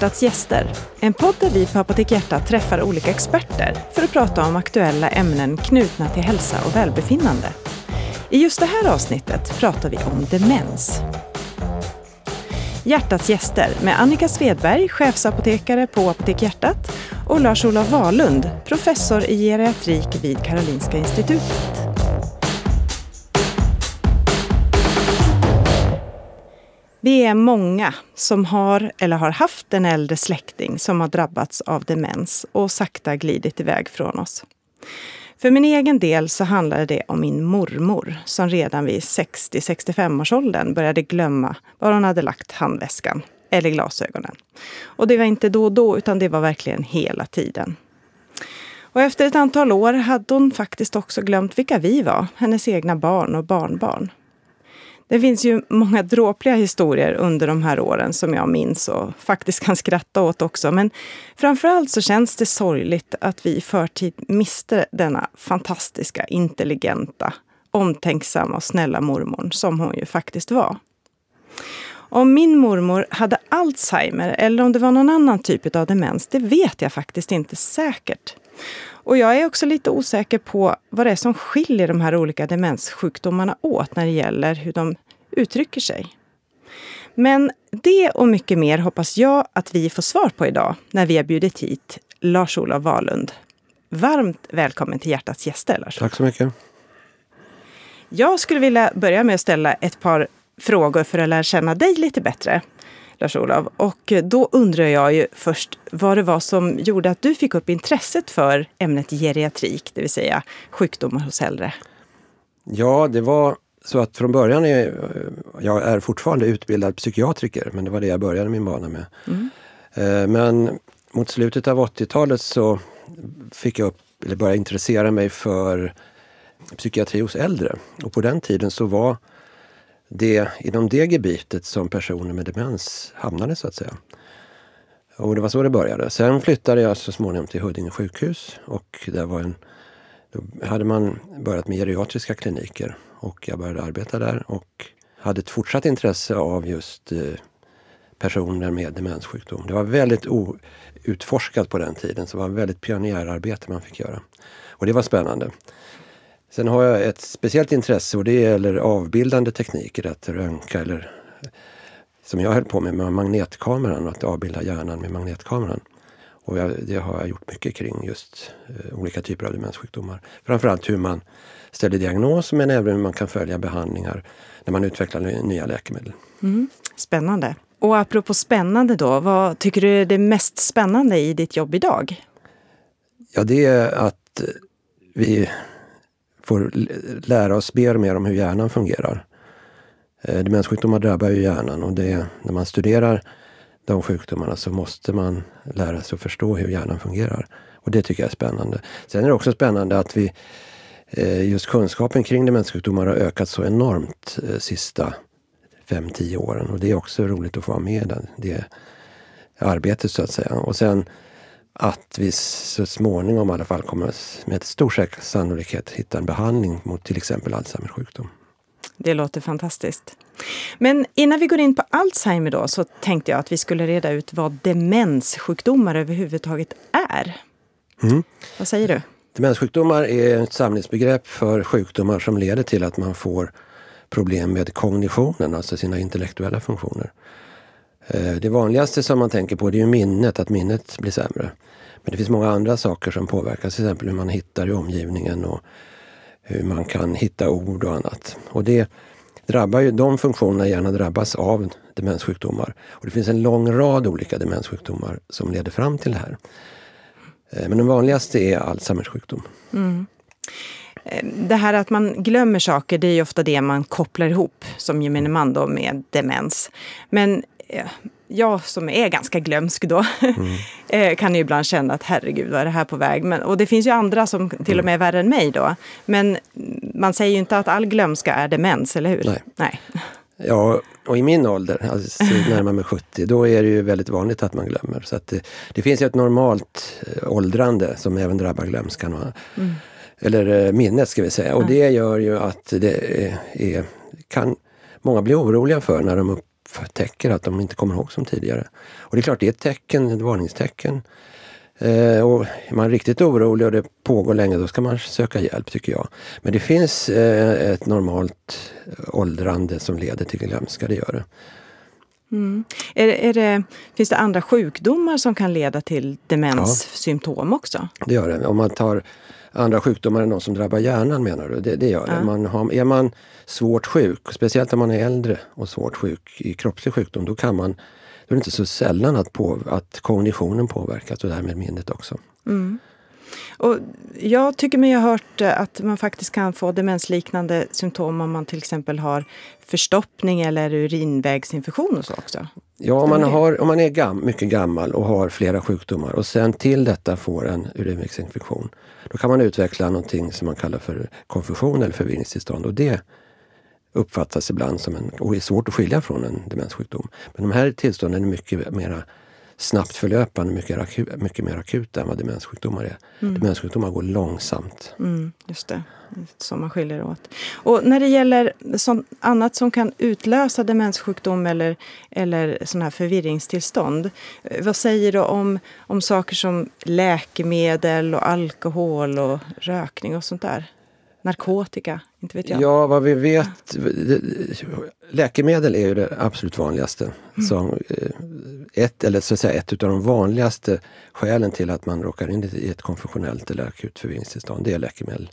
Hjärtats gäster, en podd där vi på Apotek Hjärtat träffar olika experter för att prata om aktuella ämnen knutna till hälsa och välbefinnande. I just det här avsnittet pratar vi om demens. Hjärtats gäster med Annika Svedberg, chefsapotekare på Apotek Hjärtat och Lars-Olof Wahlund, professor i geriatrik vid Karolinska Institutet. Vi är många som har eller har haft en äldre släkting som har drabbats av demens och sakta glidit iväg från oss. För min egen del så handlade det om min mormor som redan vid 60-65 års åldern började glömma var hon hade lagt handväskan eller glasögonen. Och det var inte då och då, utan det var verkligen hela tiden. Och efter ett antal år hade hon faktiskt också glömt vilka vi var, hennes egna barn och barnbarn. Det finns ju många dråpliga historier under de här åren som jag minns och faktiskt kan skratta åt också. Men framförallt så känns det sorgligt att vi i förtid miste denna fantastiska, intelligenta, omtänksamma och snälla mormor som hon ju faktiskt var. Om min mormor hade Alzheimer eller om det var någon annan typ av demens, det vet jag faktiskt inte säkert. Och jag är också lite osäker på vad det är som skiljer de här olika demenssjukdomarna åt när det gäller hur de uttrycker sig. Men det och mycket mer hoppas jag att vi får svar på idag när vi har bjudit hit Lars-Olof Wahlund. Varmt välkommen till Hjärtats gäster, Lars. Tack så mycket. Jag skulle vilja börja med att ställa ett par frågor för att lära känna dig lite bättre. Lars-Olov. Och då undrar jag ju först vad det var som gjorde att du fick upp intresset för ämnet geriatrik, det vill säga sjukdomar hos äldre. Ja, det var så att från början är jag är fortfarande utbildad psykiatriker, men det var det jag började min bana med. Mm. Eh, men mot slutet av 80-talet så fick jag upp, eller började intressera mig för psykiatri hos äldre. Och på den tiden så var det inom det gebitet som personer med demens hamnade så att säga. Och det var så det började. Sen flyttade jag så småningom till Huddinge sjukhus och där var en, då hade man börjat med geriatriska kliniker och jag började arbeta där och hade ett fortsatt intresse av just eh, personer med demenssjukdom. Det var väldigt outforskat på den tiden, så det var väldigt pionjärarbete man fick göra. Och det var spännande. Sen har jag ett speciellt intresse och det gäller avbildande tekniker, att röntga eller som jag höll på med med magnetkameran, att avbilda hjärnan med magnetkameran. Och jag, det har jag gjort mycket kring just eh, olika typer av demenssjukdomar. Framförallt hur man ställer diagnos men även hur man kan följa behandlingar när man utvecklar nya läkemedel. Mm. Spännande. Och apropå spännande då, vad tycker du är det mest spännande i ditt jobb idag? Ja, det är att vi får lära oss mer och mer om hur hjärnan fungerar. Eh, demenssjukdomar drabbar ju hjärnan och det, när man studerar de sjukdomarna så måste man lära sig att förstå hur hjärnan fungerar. Och det tycker jag är spännande. Sen är det också spännande att vi eh, just kunskapen kring demenssjukdomar har ökat så enormt de sista 5-10 åren. Och det är också roligt att få vara med i det arbetet så att säga. Och sen att vi så småningom i alla fall kommer med stor sannolikhet hitta en behandling mot till exempel Alzheimers sjukdom. Det låter fantastiskt. Men innan vi går in på Alzheimer då så tänkte jag att vi skulle reda ut vad demenssjukdomar överhuvudtaget är. Mm. Vad säger du? Demenssjukdomar är ett samlingsbegrepp för sjukdomar som leder till att man får problem med kognitionen, alltså sina intellektuella funktioner. Eh, det vanligaste som man tänker på är minnet, att minnet blir sämre. Men det finns många andra saker som påverkas, till exempel hur man hittar i omgivningen och hur man kan hitta ord och annat. Och det drabbar ju, de funktionerna gärna drabbas av demenssjukdomar. Och det finns en lång rad olika demenssjukdomar som leder fram till det här. Eh, men den vanligaste är Alzheimers sjukdom. Mm. Eh, det här att man glömmer saker, det är ju ofta det man kopplar ihop som gemene man då med demens. Men jag som är ganska glömsk då, mm. kan ju ibland känna att herregud, vad är det här på väg? Men, och det finns ju andra som till och med är värre än mig då. Men man säger ju inte att all glömska är demens, eller hur? Nej. Nej. Ja, och i min ålder, alltså närmare mig 70, då är det ju väldigt vanligt att man glömmer. Så det, det finns ju ett normalt eh, åldrande som även drabbar glömskan. Mm. Eller minnet ska vi säga. Och det gör ju att det är, kan många bli oroliga för när de upptäcker att de inte kommer ihåg som tidigare. Och det är klart, det är ett tecken, ett varningstecken. Eh, och är man riktigt orolig och det pågår länge, då ska man söka hjälp tycker jag. Men det finns eh, ett normalt eh, åldrande som leder till glömska, det gör det. Mm. Är, är det, finns det andra sjukdomar som kan leda till demenssymptom ja, också? Det gör det. Om man tar andra sjukdomar än de som drabbar hjärnan menar du? Det, det gör ja. det. Man har, är man svårt sjuk, speciellt om man är äldre och svårt sjuk i kroppslig sjukdom, då kan man då är det inte så sällan att, på, att kognitionen påverkas och därmed minnet också. Mm. Och jag tycker mig ha hört att man faktiskt kan få demensliknande symptom om man till exempel har förstoppning eller urinvägsinfektion och så också. Ja, om man, har, om man är gam, mycket gammal och har flera sjukdomar och sen till detta får en urinvägsinfektion. Då kan man utveckla någonting som man kallar för konfusion eller förvirringstillstånd och det uppfattas ibland som en, och är svårt att skilja från en demenssjukdom. Men de här tillstånden är mycket mer snabbt förlöpande, mycket, akut, mycket mer akuta än vad demenssjukdomar är. Mm. Demenssjukdomar går långsamt. Mm, just det, så man skiljer åt. Och när det gäller sånt annat som kan utlösa demenssjukdom eller, eller sån här förvirringstillstånd. Eh, vad säger du om, om saker som läkemedel och alkohol och rökning och sånt där? Narkotika? Inte vet jag. Ja, vad vi vet. Läkemedel är ju det absolut vanligaste. Mm. Som eh, ett, eller så att säga, ett av de vanligaste skälen till att man råkar in i ett konfessionellt eller akut förvirringstillstånd, det är läkemedel.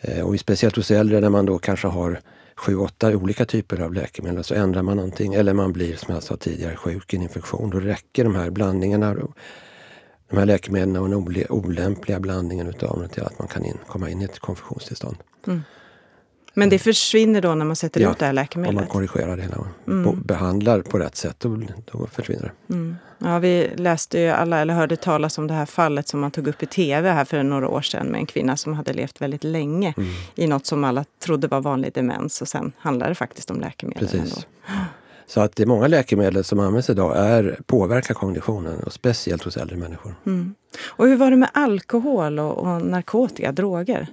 Eh, och speciellt hos äldre när man då kanske har sju, åtta olika typer av läkemedel så ändrar man någonting eller man blir som jag sa tidigare sjuk i en infektion. Då räcker de här blandningarna de här läkemedlen och den olämpliga blandningen utav dem till att man kan in, komma in i ett konfusionstillstånd. Mm. Men det försvinner då när man sätter ja, ut det här läkemedlet? om man korrigerar det hela och mm. behandlar på rätt sätt, då, då försvinner det. Mm. Ja, vi läste ju alla, eller hörde talas om det här fallet som man tog upp i tv här för några år sedan med en kvinna som hade levt väldigt länge mm. i något som alla trodde var vanlig demens och sen handlade det faktiskt om läkemedel. Precis. Ändå. Så att det är många läkemedel som används idag är, påverkar kognitionen och speciellt hos äldre människor. Mm. Och hur var det med alkohol och, och, narkotika, droger?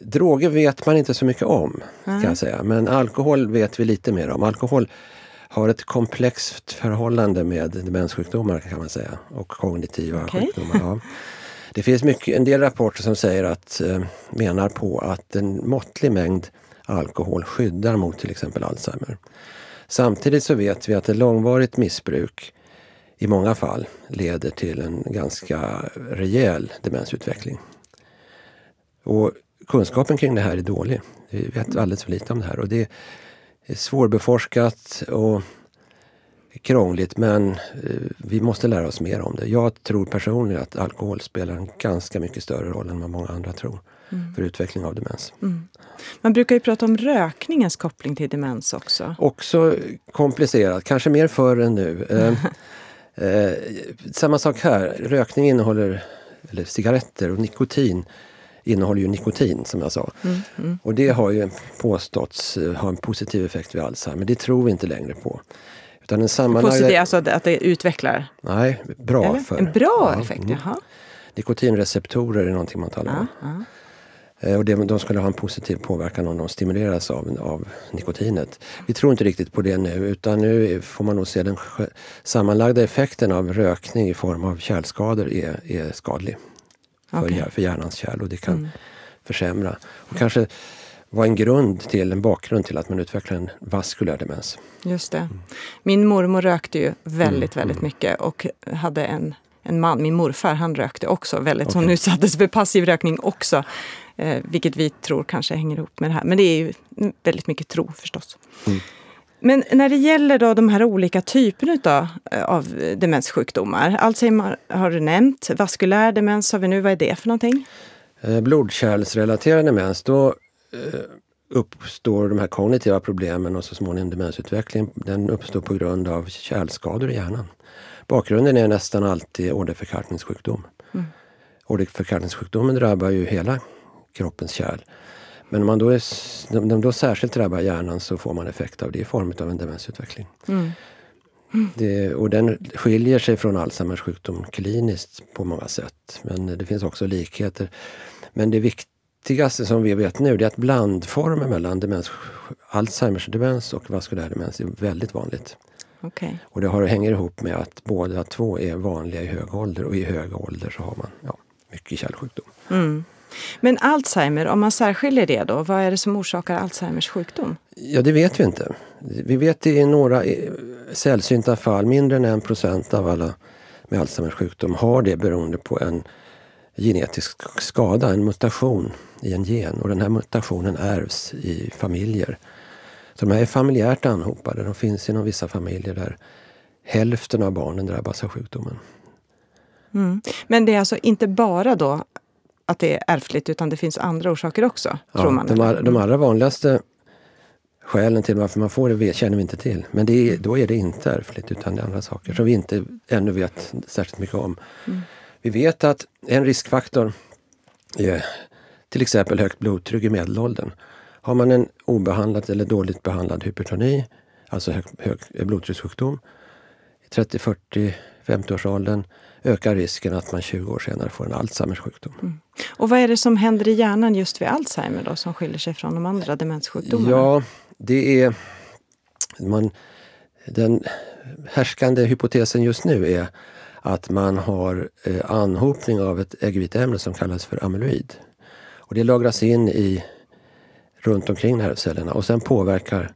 Droger vet man inte så mycket om kan jag säga. Men alkohol vet vi lite mer om. Alkohol har ett komplext förhållande med demenssjukdomar kan man säga och kognitiva okay. sjukdomar. Ja. Det finns mycket, en del rapporter som säger att, eh, menar på att en måttlig mängd alkohol skyddar mot till exempel Alzheimer. Samtidigt så vet vi att ett långvarigt missbruk i många fall leder till en ganska rejäl demensutveckling. Och kunskapen kring det här är dålig. Vi vet alldeles för lite om det här och det är svårbeforskat och krångligt men eh, vi måste lära oss mer om det. Jag tror personligen att alkohol spelar en ganska mycket större roll än vad många andra tror mm. för utveckling av demens. Mm. Man brukar ju prata om rökningens koppling till demens också. Också komplicerat, kanske mer förr än nu. eh, eh, samma sak här, rökning innehåller, eller cigaretter och nikotin innehåller ju nikotin som jag sa. Mm, mm. Och det har ju påståtts eh, ha en positiv effekt vid Alzheimer. Det tror vi inte längre på. Utan en sammanlagda... Positiv, alltså att det utvecklar? Nej, bra Eller? för. En bra ja, effekt, mm. jaha. Nikotinreceptorer är någonting man talar om. Ja, ja. Eh, och de skulle ha en positiv påverkan om de stimuleras av, av nikotinet. Vi tror inte riktigt på det nu utan nu får man nog se den sammanlagda effekten av rökning i form av kärlskador är, är skadlig. Okay. För, för hjärnans kärl och det kan mm. försämra. Och kanske vara en grund till, en bakgrund till att man utvecklar en vaskulär demens. Just det. Min mormor rökte ju väldigt, mm. väldigt mm. mycket och hade en en man, min morfar, han rökte också väldigt, okay. som utsattes för passiv rökning också. Eh, vilket vi tror kanske hänger ihop med det här. Men det är ju väldigt mycket tro förstås. Mm. Men när det gäller då de här olika typerna av, eh, av demenssjukdomar. Alzheimer har du nämnt. Vaskulär demens har vi nu. Vad är det för någonting? Eh, blodkärlsrelaterad demens, då eh, uppstår de här kognitiva problemen och så småningom demensutveckling. Den uppstår på grund av kärlskador i hjärnan. Bakgrunden är nästan alltid åderförkalkningssjukdom. Mm. Åderförkalkningssjukdomen drabbar ju hela kroppens kärl. Men om man då, är, om de då särskilt drabbar hjärnan så får man effekt av det i form av en demensutveckling. Mm. Det, och den skiljer sig från Alzheimers sjukdom kliniskt på många sätt. Men det finns också likheter. Men det viktigaste som vi vet nu är att blandformen mellan demens, Alzheimers demens och vaskulär demens är väldigt vanligt. Okay. Och det har, hänger ihop med att båda två är vanliga i hög ålder och i hög ålder så har man ja, mycket kärlsjukdom. Mm. Men Alzheimer, om man särskiljer det då, vad är det som orsakar Alzheimers sjukdom? Ja, det vet vi inte. Vi vet det i några sällsynta fall, mindre än en procent av alla med Alzheimers sjukdom har det beroende på en genetisk skada, en mutation i en gen. Och den här mutationen ärvs i familjer. Så de här är familjärt anhopade. De finns inom vissa familjer där hälften av barnen drabbas av sjukdomen. Mm. Men det är alltså inte bara då att det är ärftligt utan det finns andra orsaker också? Ja, tror man, de, de mm. allra vanligaste skälen till varför man får det känner vi inte till. Men det är, då är det inte ärftligt utan det är andra saker som vi inte ännu vet särskilt mycket om. Mm. Vi vet att en riskfaktor är till exempel högt blodtryck i medelåldern. Har man en obehandlad eller dåligt behandlad hypertoni, alltså hög, hög blodtryckssjukdom, i 30, 40, 50-årsåldern ökar risken att man 20 år senare får en Alzheimers sjukdom. Mm. Och vad är det som händer i hjärnan just vid Alzheimer då, som skiljer sig från de andra demenssjukdomarna? Ja, det är... Man, den härskande hypotesen just nu är att man har eh, anhopning av ett äggviteämne som kallas för amyloid. Och det lagras in i, runt omkring nervcellerna och sen påverkar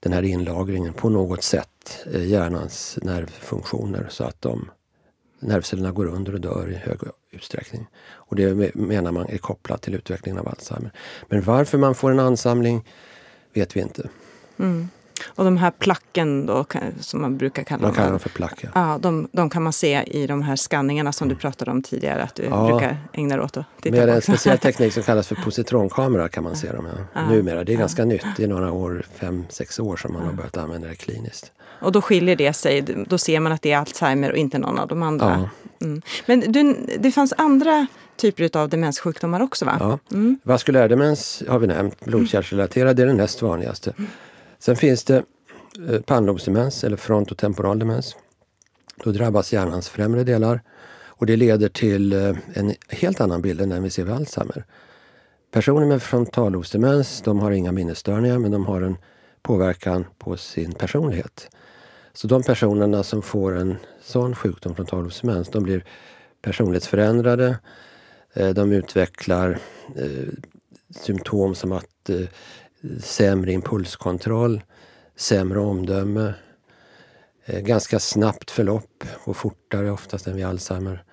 den här inlagringen på något sätt eh, hjärnans nervfunktioner så att de, nervcellerna går under och dör i hög utsträckning. Och det menar man är kopplat till utvecklingen av Alzheimer. Men varför man får en ansamling vet vi inte. Mm. Och de här placken då, som man brukar kalla man kallar dem för plack. Ja. ja de, de, kan man se i de här skanningarna som du pratade om tidigare att du ja. brukar ägna dig åt att titta Med på. en speciell teknik som kallas för positronkamera kan man se dem. Ja. ja. Numera. Det är ganska nytt. Det är några år, fem, sex år som man har börjat använda det kliniskt. Och då skiljer det sig. Då ser man att det är Alzheimer och inte någon av de andra. Mm. Men du, det fanns andra typer av demenssjukdomar också va? Ja. Mm. Vaskulär demens har vi nämnt, blodkärlsrelaterad, är den näst vanligaste. Sen finns det eh, pannlobsdemens eller frontotemporal demens. Då drabbas hjärnans främre delar och det leder till eh, en helt annan bild än den vi ser vid Alzheimer. Personer med frontallobsdemens de har inga minnesstörningar men de har en påverkan på sin personlighet. Så de personerna som får en sån sjukdom, frontallobsdemens, de blir personlighetsförändrade. Eh, de utvecklar symptom som att sämre impulskontroll, sämre omdöme, eh, ganska snabbt förlopp och fortare oftast än vid Alzheimer.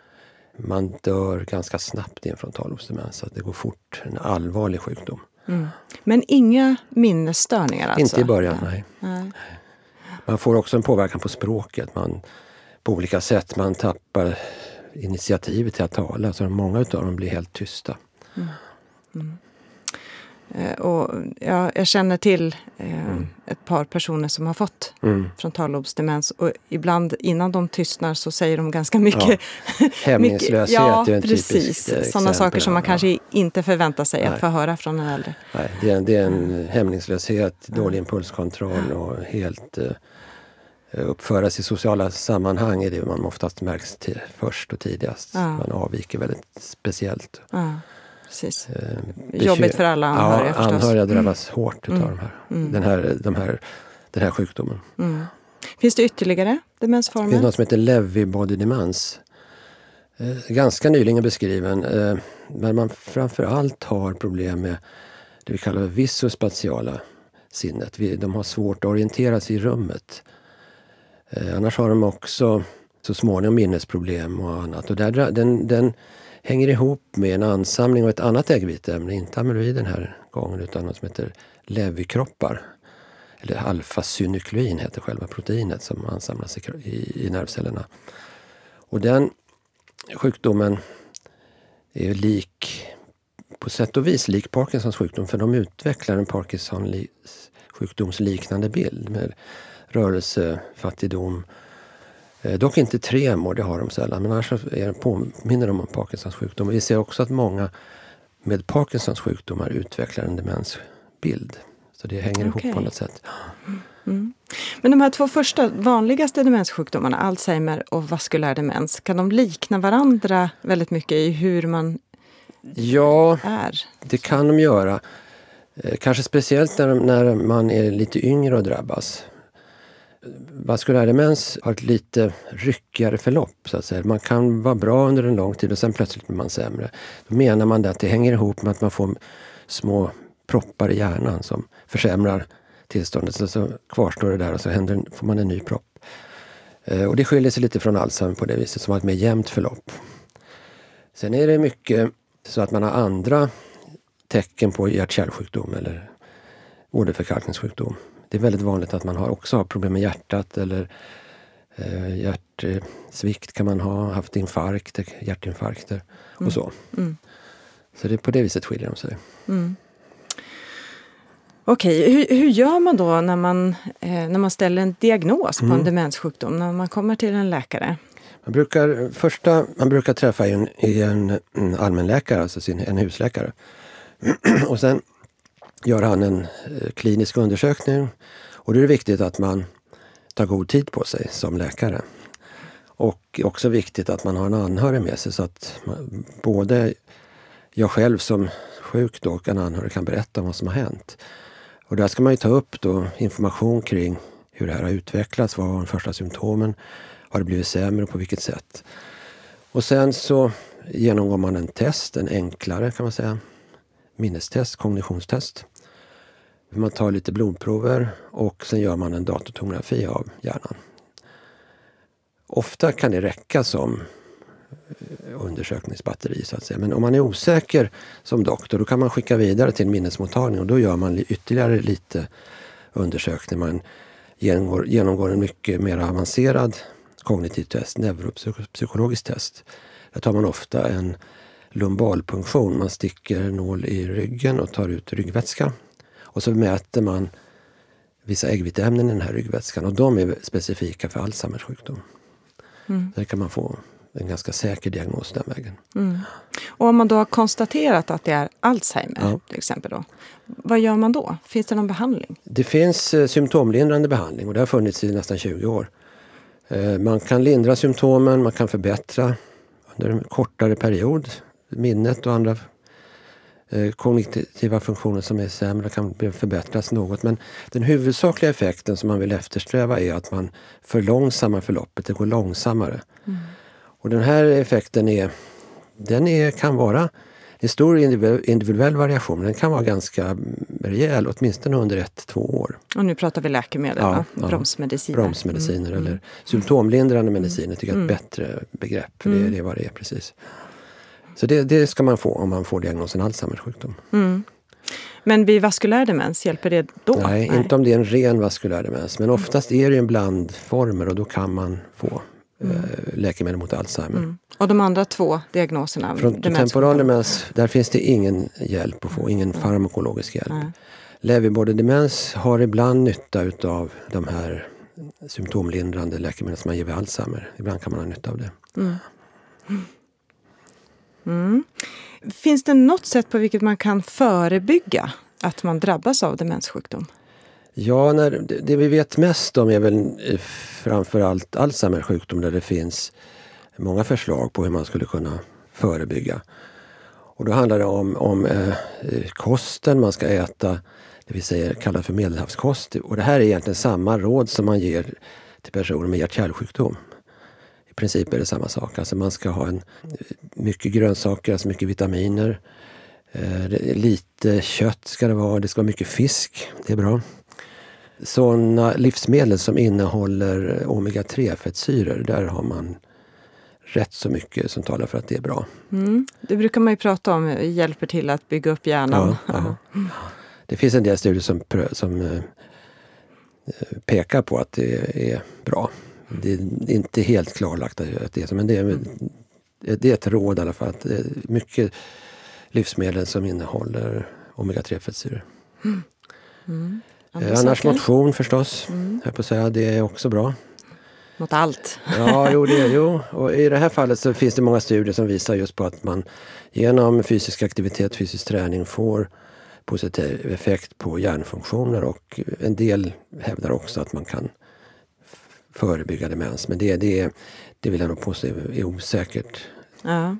Man dör ganska snabbt i en frontalobsdemens, så att det går fort. En allvarlig sjukdom. Mm. Men inga minnesstörningar alltså? Inte i början, nej. nej. Man får också en påverkan på språket. Man, på olika sätt. Man tappar initiativet till att tala. Så många av dem blir helt tysta. Mm. Mm. Eh, och ja, jag känner till eh, mm. ett par personer som har fått mm. frontallobsdemens och ibland innan de tystnar så säger de ganska mycket. Ja. Hämningslöshet ja, är en precis. eh, Sådana saker som man ja. kanske inte förväntar sig Nej. att få höra från en äldre. Nej, det är en, det är en hämningslöshet, dålig impulskontroll och helt uh, uppföras i sociala sammanhang är det man oftast märks först och tidigast. Man avviker väldigt speciellt precis. Eh, Jobbigt för alla anhöriga ja, förstås. Anhöriga drabbas mm. hårt mm. av de här, mm. den, här, de här, den här sjukdomen. Mm. Finns det ytterligare demensformer? Det finns något som heter Lewy body demens. Eh, ganska nyligen beskriven. Eh, men man framförallt har problem med det vi kallar visuospatiala sinnet. Vi, de har svårt att orientera sig i rummet. Eh, annars har de också så småningom minnesproblem och annat. Och där, den, den hänger ihop med en ansamling av ett annat äggviteämne, inte amyloid den här gången utan något som heter levykroppar. Eller alfasynuklein heter själva proteinet som ansamlas i, i, i nervcellerna. Och den sjukdomen är lik, på sätt och vis lik Parkinsons sjukdom för de utvecklar en Parkinsons sjukdomsliknande bild med rörelsefattigdom, dock inte tremor, det har de sällan, men annars är, påminner de om Parkinsons sjukdom. Vi ser också att många med Parkinsons sjukdomar utvecklar en demensbild. Så det hänger okay. ihop på något sätt. Mm. Men de här två första vanligaste demenssjukdomarna, Alzheimer och vaskulär demens, kan de likna varandra väldigt mycket i hur man ja, är? det kan de göra. Eh, kanske speciellt när, när man är lite yngre och drabbas. Vaskulär demens har ett lite ryckigare förlopp. Så att säga. Man kan vara bra under en lång tid och sen plötsligt blir man sämre. Då menar man att det hänger ihop med att man får små proppar i hjärnan som försämrar tillståndet. Så, så kvarstår det där och så händer, får man en ny propp. Eh, och det skiljer sig lite från Alzheimer på det viset, som har ett mer jämnt förlopp. Sen är det mycket så att man har andra tecken på hjärt-kärlsjukdom eller åderförkalkningssjukdom. Det är väldigt vanligt att man har också har problem med hjärtat eller eh, hjärtsvikt kan man ha, haft infarkt, hjärtinfarkter och mm. så. Mm. Så det, på det viset skiljer de sig. Mm. Okej, hur, hur, gör man då när man, eh, när man ställer en diagnos på mm. en demenssjukdom, när man kommer till en läkare? Man brukar, första man brukar träffa en, en allmänläkare, alltså sin, en husläkare. och sen gör han en eh, klinisk undersökning. Och då är det viktigt att man tar god tid på sig som läkare. Och också viktigt att man har en anhörig med sig så att man, både jag själv som sjuk då, och en anhörig kan berätta om vad som har hänt. Och där ska man ju ta upp då information kring hur det här har utvecklats, vad var de första symptomen, har det blivit sämre och på vilket sätt? Och sen så genomgår man en test, en enklare kan man säga, minnestest, kognitionstest. Man tar lite blodprover och sen gör man en datortomografi av hjärnan. Ofta kan det räcka som eh, undersökningsbatteri så att säga. Men om man är osäker som doktor då kan man skicka vidare till en minnesmottagning och då gör man ytterligare lite undersökning. Man genomgår, genomgår en mycket mer avancerad kognitiv test, neuropsykologiskt test. Där tar man ofta en lumbalpunktion. Man sticker nål i ryggen och tar ut ryggvätska. Och så mäter man vissa äggviteämnen i den här ryggvätskan och de är specifika för Alzheimers sjukdom. Mm. Där kan man få en ganska säker diagnos den vägen. Mm. Och om man då har konstaterat att det är Alzheimer ja. till exempel, då, vad gör man då? Finns det någon behandling? Det finns eh, symptomlindrande behandling och det har funnits i nästan 20 år. Eh, man kan lindra symptomen, man kan förbättra under en kortare period minnet och andra eh, kognitiva funktioner som är sämre kan förbättras något. Men den huvudsakliga effekten som man vill eftersträva är att man förlångsammar förloppet, det går långsammare. Mm. Och den här effekten är, den är, kan vara en stor individuell variation. Den kan vara ganska rejäl, åtminstone under ett, två år. Och nu pratar vi läkemedel, ja, ja. bromsmediciner. Bromsmediciner mm. eller symptomlindrande mediciner tycker jag är ett mm. bättre begrepp. För det, mm. det är vad det är precis. Så det, det, ska man få om man får diagnosen Alzheimers sjukdom. Mm. Men vid vaskulär demens, hjälper det då? Nej, Nej, inte om det är en ren vaskulär demens. Men oftast är det en blandformer och då kan man få mm. eh, läkemedel mot Alzheimer. Mm. Och de andra två diagnoserna? Frontotemporal demens, där finns det ingen hjälp att få, ingen farmakologisk hjälp. Nej. Leverbodydemens har ibland nytta utav de här symptomlindrande läkemedlen som man ger vid Alzheimer. Ibland kan man ha nytta av det. Mm. Mm. Finns det något sätt på vilket man kan förebygga att man drabbas av demenssjukdom? Ja, när, det, vi vet mest om är väl eh, framförallt Alzheimers sjukdom där det finns många förslag på hur man skulle kunna förebygga. Och då handlar det om, om eh, eh, kosten man ska äta, det vi säger kallar för medelhavskost. Och det här är egentligen samma råd som man ger till personer med hjärt-kärlsjukdom princip är det samma sak. Alltså man ska ha en, mycket grönsaker, alltså mycket vitaminer. Eh, lite kött ska det vara, det ska vara mycket fisk, det är bra. Sådana livsmedel som innehåller omega-3 fettsyror, där har man rätt så mycket som talar för att det är bra. Mm. Det brukar man ju prata om hjälper till att bygga upp hjärnan. Ja, ja. Det finns en del studier som, som eh, pekar på att det är bra. Det är inte helt klarlagt att det är så, men det är, det är ett råd i alla fall. Att det är mycket livsmedel som innehåller omega-3 fettsyror. Mm. Mm. Eh, annars motion förstås, mm. jag på säga. Det är också bra. Mot allt. ja, jo, det, jo. Och i det här fallet så finns det många studier som visar just på att man genom fysisk aktivitet, fysisk träning får positiv effekt på hjärnfunktioner och en del hävdar också att man kan förebygga demens. Men det, det, det vill jag nog påstå är osäkert Ja.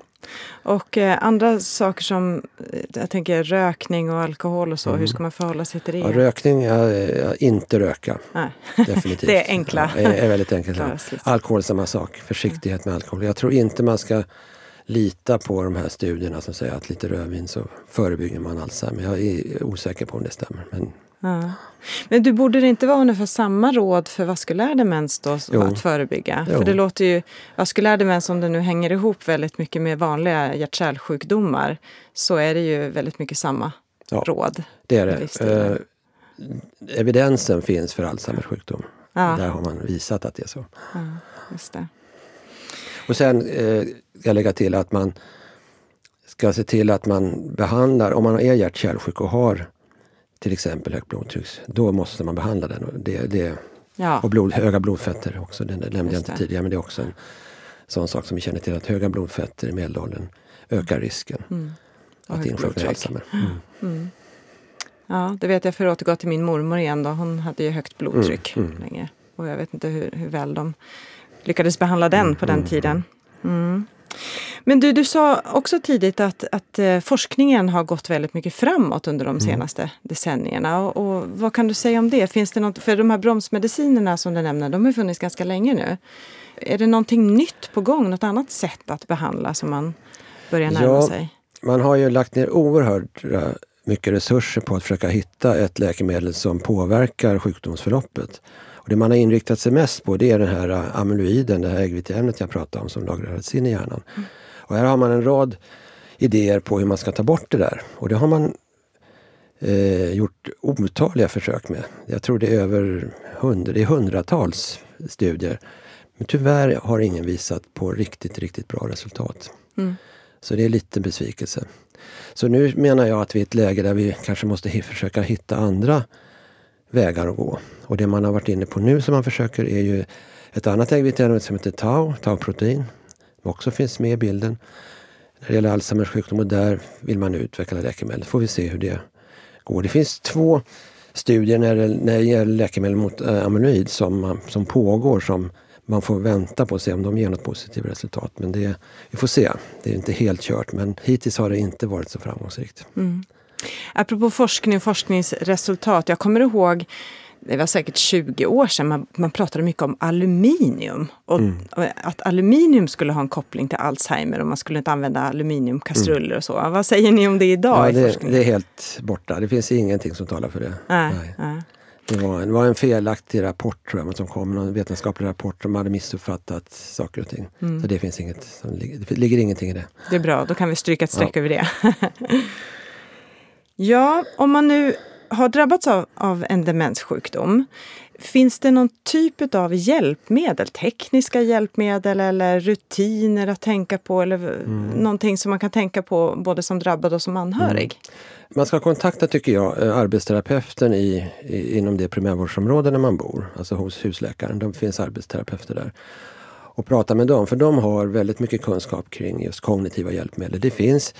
Och eh, andra saker som eh, jag tänker rökning och alkohol och så, Mm. hur ska man förhålla sig till det? Ja, rökning, är, är inte röka. Nej. Definitivt. Det är enkla. Ja, är, är väldigt enkelt. Ja. Alkohol samma sak. Försiktighet med alkohol. Jag tror inte man ska lita på de här studierna som säger att lite rödvin så förebygger man Alzheimer. Jag är osäker på om det stämmer. Men Ja. Men du, borde det inte vara ungefär samma råd för vaskulär demens då, Jo. att förebygga? Jo. För det låter ju, vaskulär demens om det nu hänger ihop väldigt mycket med vanliga hjärt-kärlsjukdomar, så är det ju väldigt mycket samma Ja. råd. det är det. Eh, evidensen finns för Alzheimers sjukdom. Ja. Där har man visat att det är så. Ja, just det. Och sen eh, ska jag lägga till att man ska se till att man behandlar, om man är hjärt-kärlsjuk och har till exempel högt blodtryck, då måste man behandla den. Och, det, det, Ja, och blod, höga blodfetter också, det nämnde jag inte tidigare men det är också en sån sak som vi känner till att höga blodfetter i medelåldern ökar risken Mm. Att insjukna i. Alzheimer. Mm. Mm. Ja, det vet jag för att återgå till min mormor igen då. Hon hade ju högt blodtryck Mm, mm. länge. Och jag vet inte hur, hur väl de lyckades behandla den på den mm, tiden. Mm. Men du, du sa också tidigt att, att eh, forskningen har gått väldigt mycket framåt under Mm. de senaste decennierna. Och, och vad kan du säga om det? Finns det något, för de här bromsmedicinerna som du nämner, de har funnits ganska länge nu. Är det någonting nytt på gång? Något annat sätt att behandla som man börjar närma Ja. sig? Man har ju lagt ner oerhört eh, mycket resurser på att försöka hitta ett läkemedel som påverkar sjukdomsförloppet. Och det man har inriktat sig mest på det är den här eh, amyloiden, det här äggviteämnet jag pratade om som lagrades in i hjärnan. Och här har man en rad idéer på hur man ska ta bort det där. Och det har man eh, gjort otaliga försök med. Jag tror det är över hundra, det är hundratals studier. Men tyvärr har ingen visat på riktigt, riktigt bra resultat. Mm. Så det är lite besvikelse. Så nu menar jag att vi är i ett läge där vi kanske måste försöka hitta andra vägar att gå. Och det man har varit inne på nu som man försöker är ju ett annat äggviteämne som heter tau, tauprotein. Som också finns med i bilden. När det gäller Alzheimers sjukdom och där vill man utveckla läkemedel. får vi se hur det går. Det finns två studier när det, när det gäller läkemedel mot äh, amyloid som, man- som pågår som man får vänta på och se om de ger något positivt resultat. Men det, vi får se. Det är inte helt kört men hittills har det inte varit så framgångsrikt. Mm. Apropå forskning och forskningsresultat. Jag kommer ihåg, det var säkert 20 år sedan, man, man pratade mycket om aluminium. Och Mm. Att aluminium skulle ha en koppling till Alzheimer och man skulle inte använda aluminiumkastruller och så. Vad säger ni om det idag Ja, det, det är helt borta. Det finns ingenting som talar för det. Nej, Nej. nej. Det, var, det var en felaktig rapport tror jag, som kom, en vetenskaplig rapport som hade missuppfattat saker och ting. Mm. Så det finns inget, det ligger ingenting i det. Det är bra, då kan vi stryka ett streck Ja. över det. ja, om man nu har drabbats av, av en demenssjukdom, finns det någon typ av hjälpmedel, tekniska hjälpmedel eller rutiner att tänka på eller Mm. någonting som man kan tänka på både som drabbad och som anhörig? Man ska kontakta, tycker jag, eh, arbetsterapeuten i, i, inom det primärvårdsområde där man bor, alltså hos husläkaren. De finns arbetsterapeuter där. Och prata med dem, för de har väldigt mycket kunskap kring just kognitiva hjälpmedel. Det finns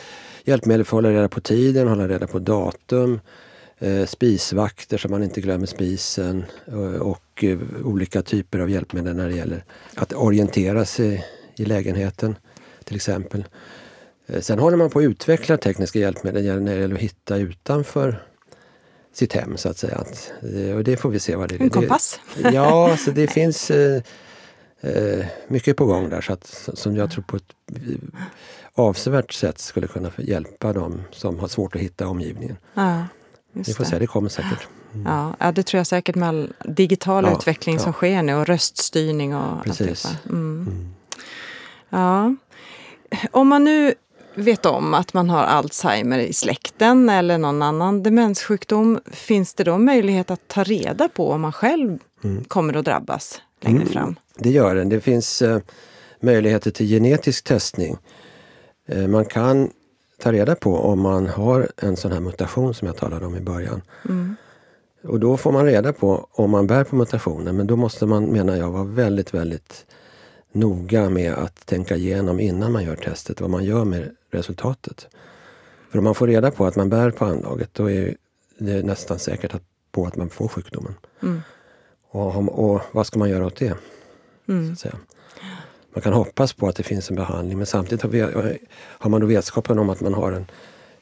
hjälpmedel för att hålla reda på tiden, hålla reda på datum, eh, spisvakter så man inte glömmer spisen eh, och eh, olika typer av hjälpmedel när det gäller att orientera sig i lägenheten till exempel. Sen håller man på att utveckla tekniska hjälpmedel när det gäller att hitta utanför sitt hem så att säga. Att, och det får vi se vad det är. En kompass? Ja, så det finns eh, mycket på gång där så att, som jag tror på ett eh, avsevärt sätt skulle kunna hjälpa dem som har svårt att hitta omgivningen. Ja, Vi får det. se, det kommer säkert. Ja, ja, det tror jag säkert med all digital Ja, utveckling som ja. sker nu och röststyrning och Precis. alltihopa. Mm. Mm. Ja. Om man nu vet om att man har Alzheimer i släkten eller någon annan demenssjukdom, finns det då möjlighet att ta reda på om man själv Mm. kommer att drabbas längre Mm. fram? Det gör den. Det finns eh, möjligheter till genetisk testning. Eh, man kan ta reda på om man har en sån här mutation som jag talade om i början. Mm. Och då får man reda på om man bär på mutationen men då måste man, menar jag, vara väldigt, väldigt noga med att tänka igenom innan man gör testet vad man gör med resultatet. För om man får reda på att man bär på anlaget då är det nästan säkert att, på att man får sjukdomen. Mm. Och, och vad ska man göra åt det? Mm. man kan hoppas på att det finns en behandling men samtidigt har, vi, har man då vetskapen om att man har en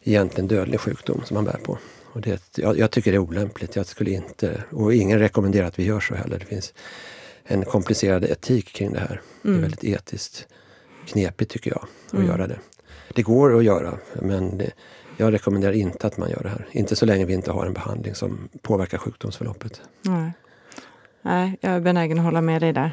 egentligen dödlig sjukdom som man bär på. Och det, jag, jag, tycker det är olämpligt. Jag skulle inte, och ingen rekommenderar att vi gör så heller. Det finns en komplicerad etik kring det här. Mm. Det är mm. väldigt etiskt knepigt tycker jag att mm. göra det. Det går att göra men det, jag rekommenderar inte att man gör det här. Inte så länge vi inte har en behandling som påverkar sjukdomsförloppet. Nej, Nej jag är benägen att hålla med dig där.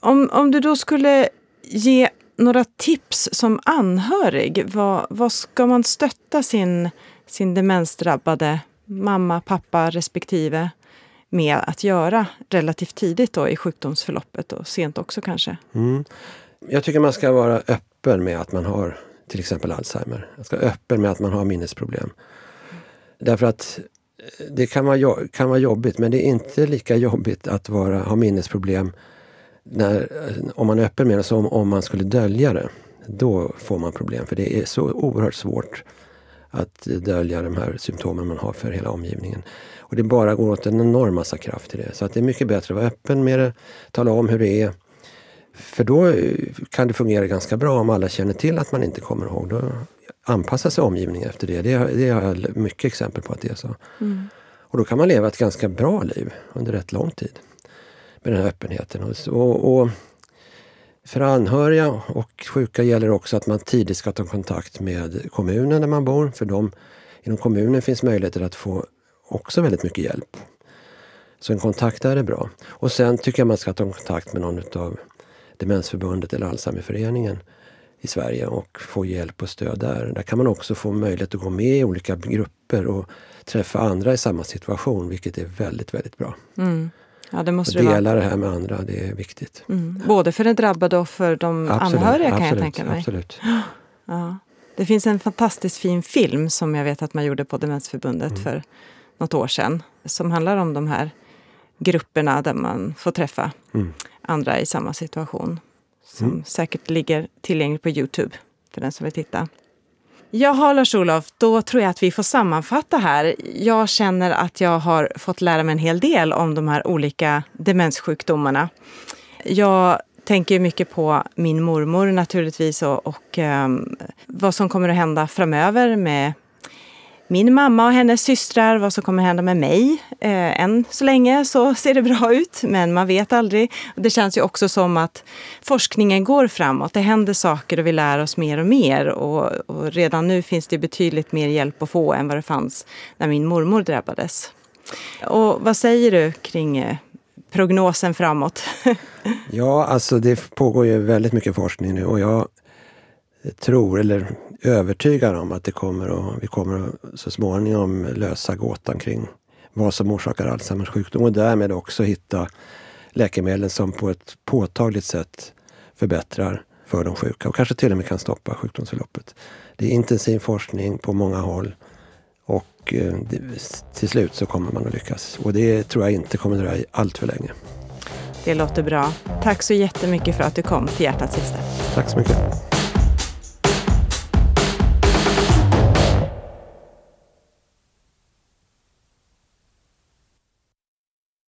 Om, om du då skulle ge några tips som anhörig, vad, vad ska man stötta sin, sin demensdrabbade mamma, pappa respektive med att göra relativt tidigt då i sjukdomsförloppet och sent också kanske? Mm. Jag tycker man ska vara öppen med att man har till exempel Alzheimer. Man ska vara öppen med att man har minnesproblem. Därför att det kan vara, kan vara jobbigt men det är inte lika jobbigt att vara, ha minnesproblem när, om man är öppen med det som om man skulle dölja det. Då får man problem för det är så oerhört svårt att dölja de här symptomen man har för hela omgivningen. Och det bara går åt en enorm massa kraft till det. Så att det är mycket bättre att vara öppen med det, tala om hur det är. För då kan det fungera ganska bra om alla känner till att man inte kommer ihåg. Då anpassar sig omgivningen efter det. Det, det har jag mycket exempel på att det är så. Mm. Och då kan man leva ett ganska bra liv under rätt lång tid med den här öppenheten. Och, och för anhöriga och sjuka gäller också att man tidigt ska ta kontakt med kommunen där man bor. För dem, inom kommunen finns möjligheter att få också väldigt mycket hjälp. Så en kontakt där är bra. Och sen tycker jag man ska ta kontakt med någon av Demensförbundet eller Alzheimerföreningen i Sverige och få hjälp och stöd där. Där kan man också få möjlighet att gå med i olika grupper och träffa andra i samma situation, vilket är väldigt, väldigt bra. Mm. Ja, det måste och dela det, det här med andra, det är viktigt. Mm. Både för den drabbade och för de absolut, anhöriga kan absolut, jag tänka mig. Absolut. Ja. Det finns en fantastiskt fin film som jag vet att man gjorde på Demensförbundet mm. för något år sedan. Som handlar om de här grupperna där man får träffa mm. andra i samma situation. Som mm. säkert ligger tillgänglig på Youtube för den som vill titta. Jaha, Lars-Olof, då tror jag att vi får sammanfatta här. Jag känner att jag har fått lära mig en hel del om de här olika demenssjukdomarna. Jag tänker mycket på min mormor naturligtvis och, och um, vad som kommer att hända framöver med min mamma och hennes systrar, vad som kommer hända med mig. Eh, än så länge så ser det bra ut, men man vet aldrig. Det känns ju också som att forskningen går framåt. Det händer saker och vi lär oss mer och mer. Och, och redan nu finns det betydligt mer hjälp att få än vad det fanns när min mormor drabbades. Och vad säger du kring eh, prognosen framåt? ja, alltså det pågår ju väldigt mycket forskning nu och jag tror, eller övertygad om att det kommer att, vi kommer att så småningom lösa gåtan kring vad som orsakar Alzheimers sjukdom och därmed också hitta läkemedel som på ett påtagligt sätt förbättrar för de sjuka och kanske till och med kan stoppa sjukdomsförloppet. Det är intensiv forskning på många håll och eh, till slut så kommer man att lyckas. Och det tror jag inte kommer att dröja allt för länge. Det låter bra. Tack så jättemycket för att du kom till Hjärtats gäster. Tack så mycket.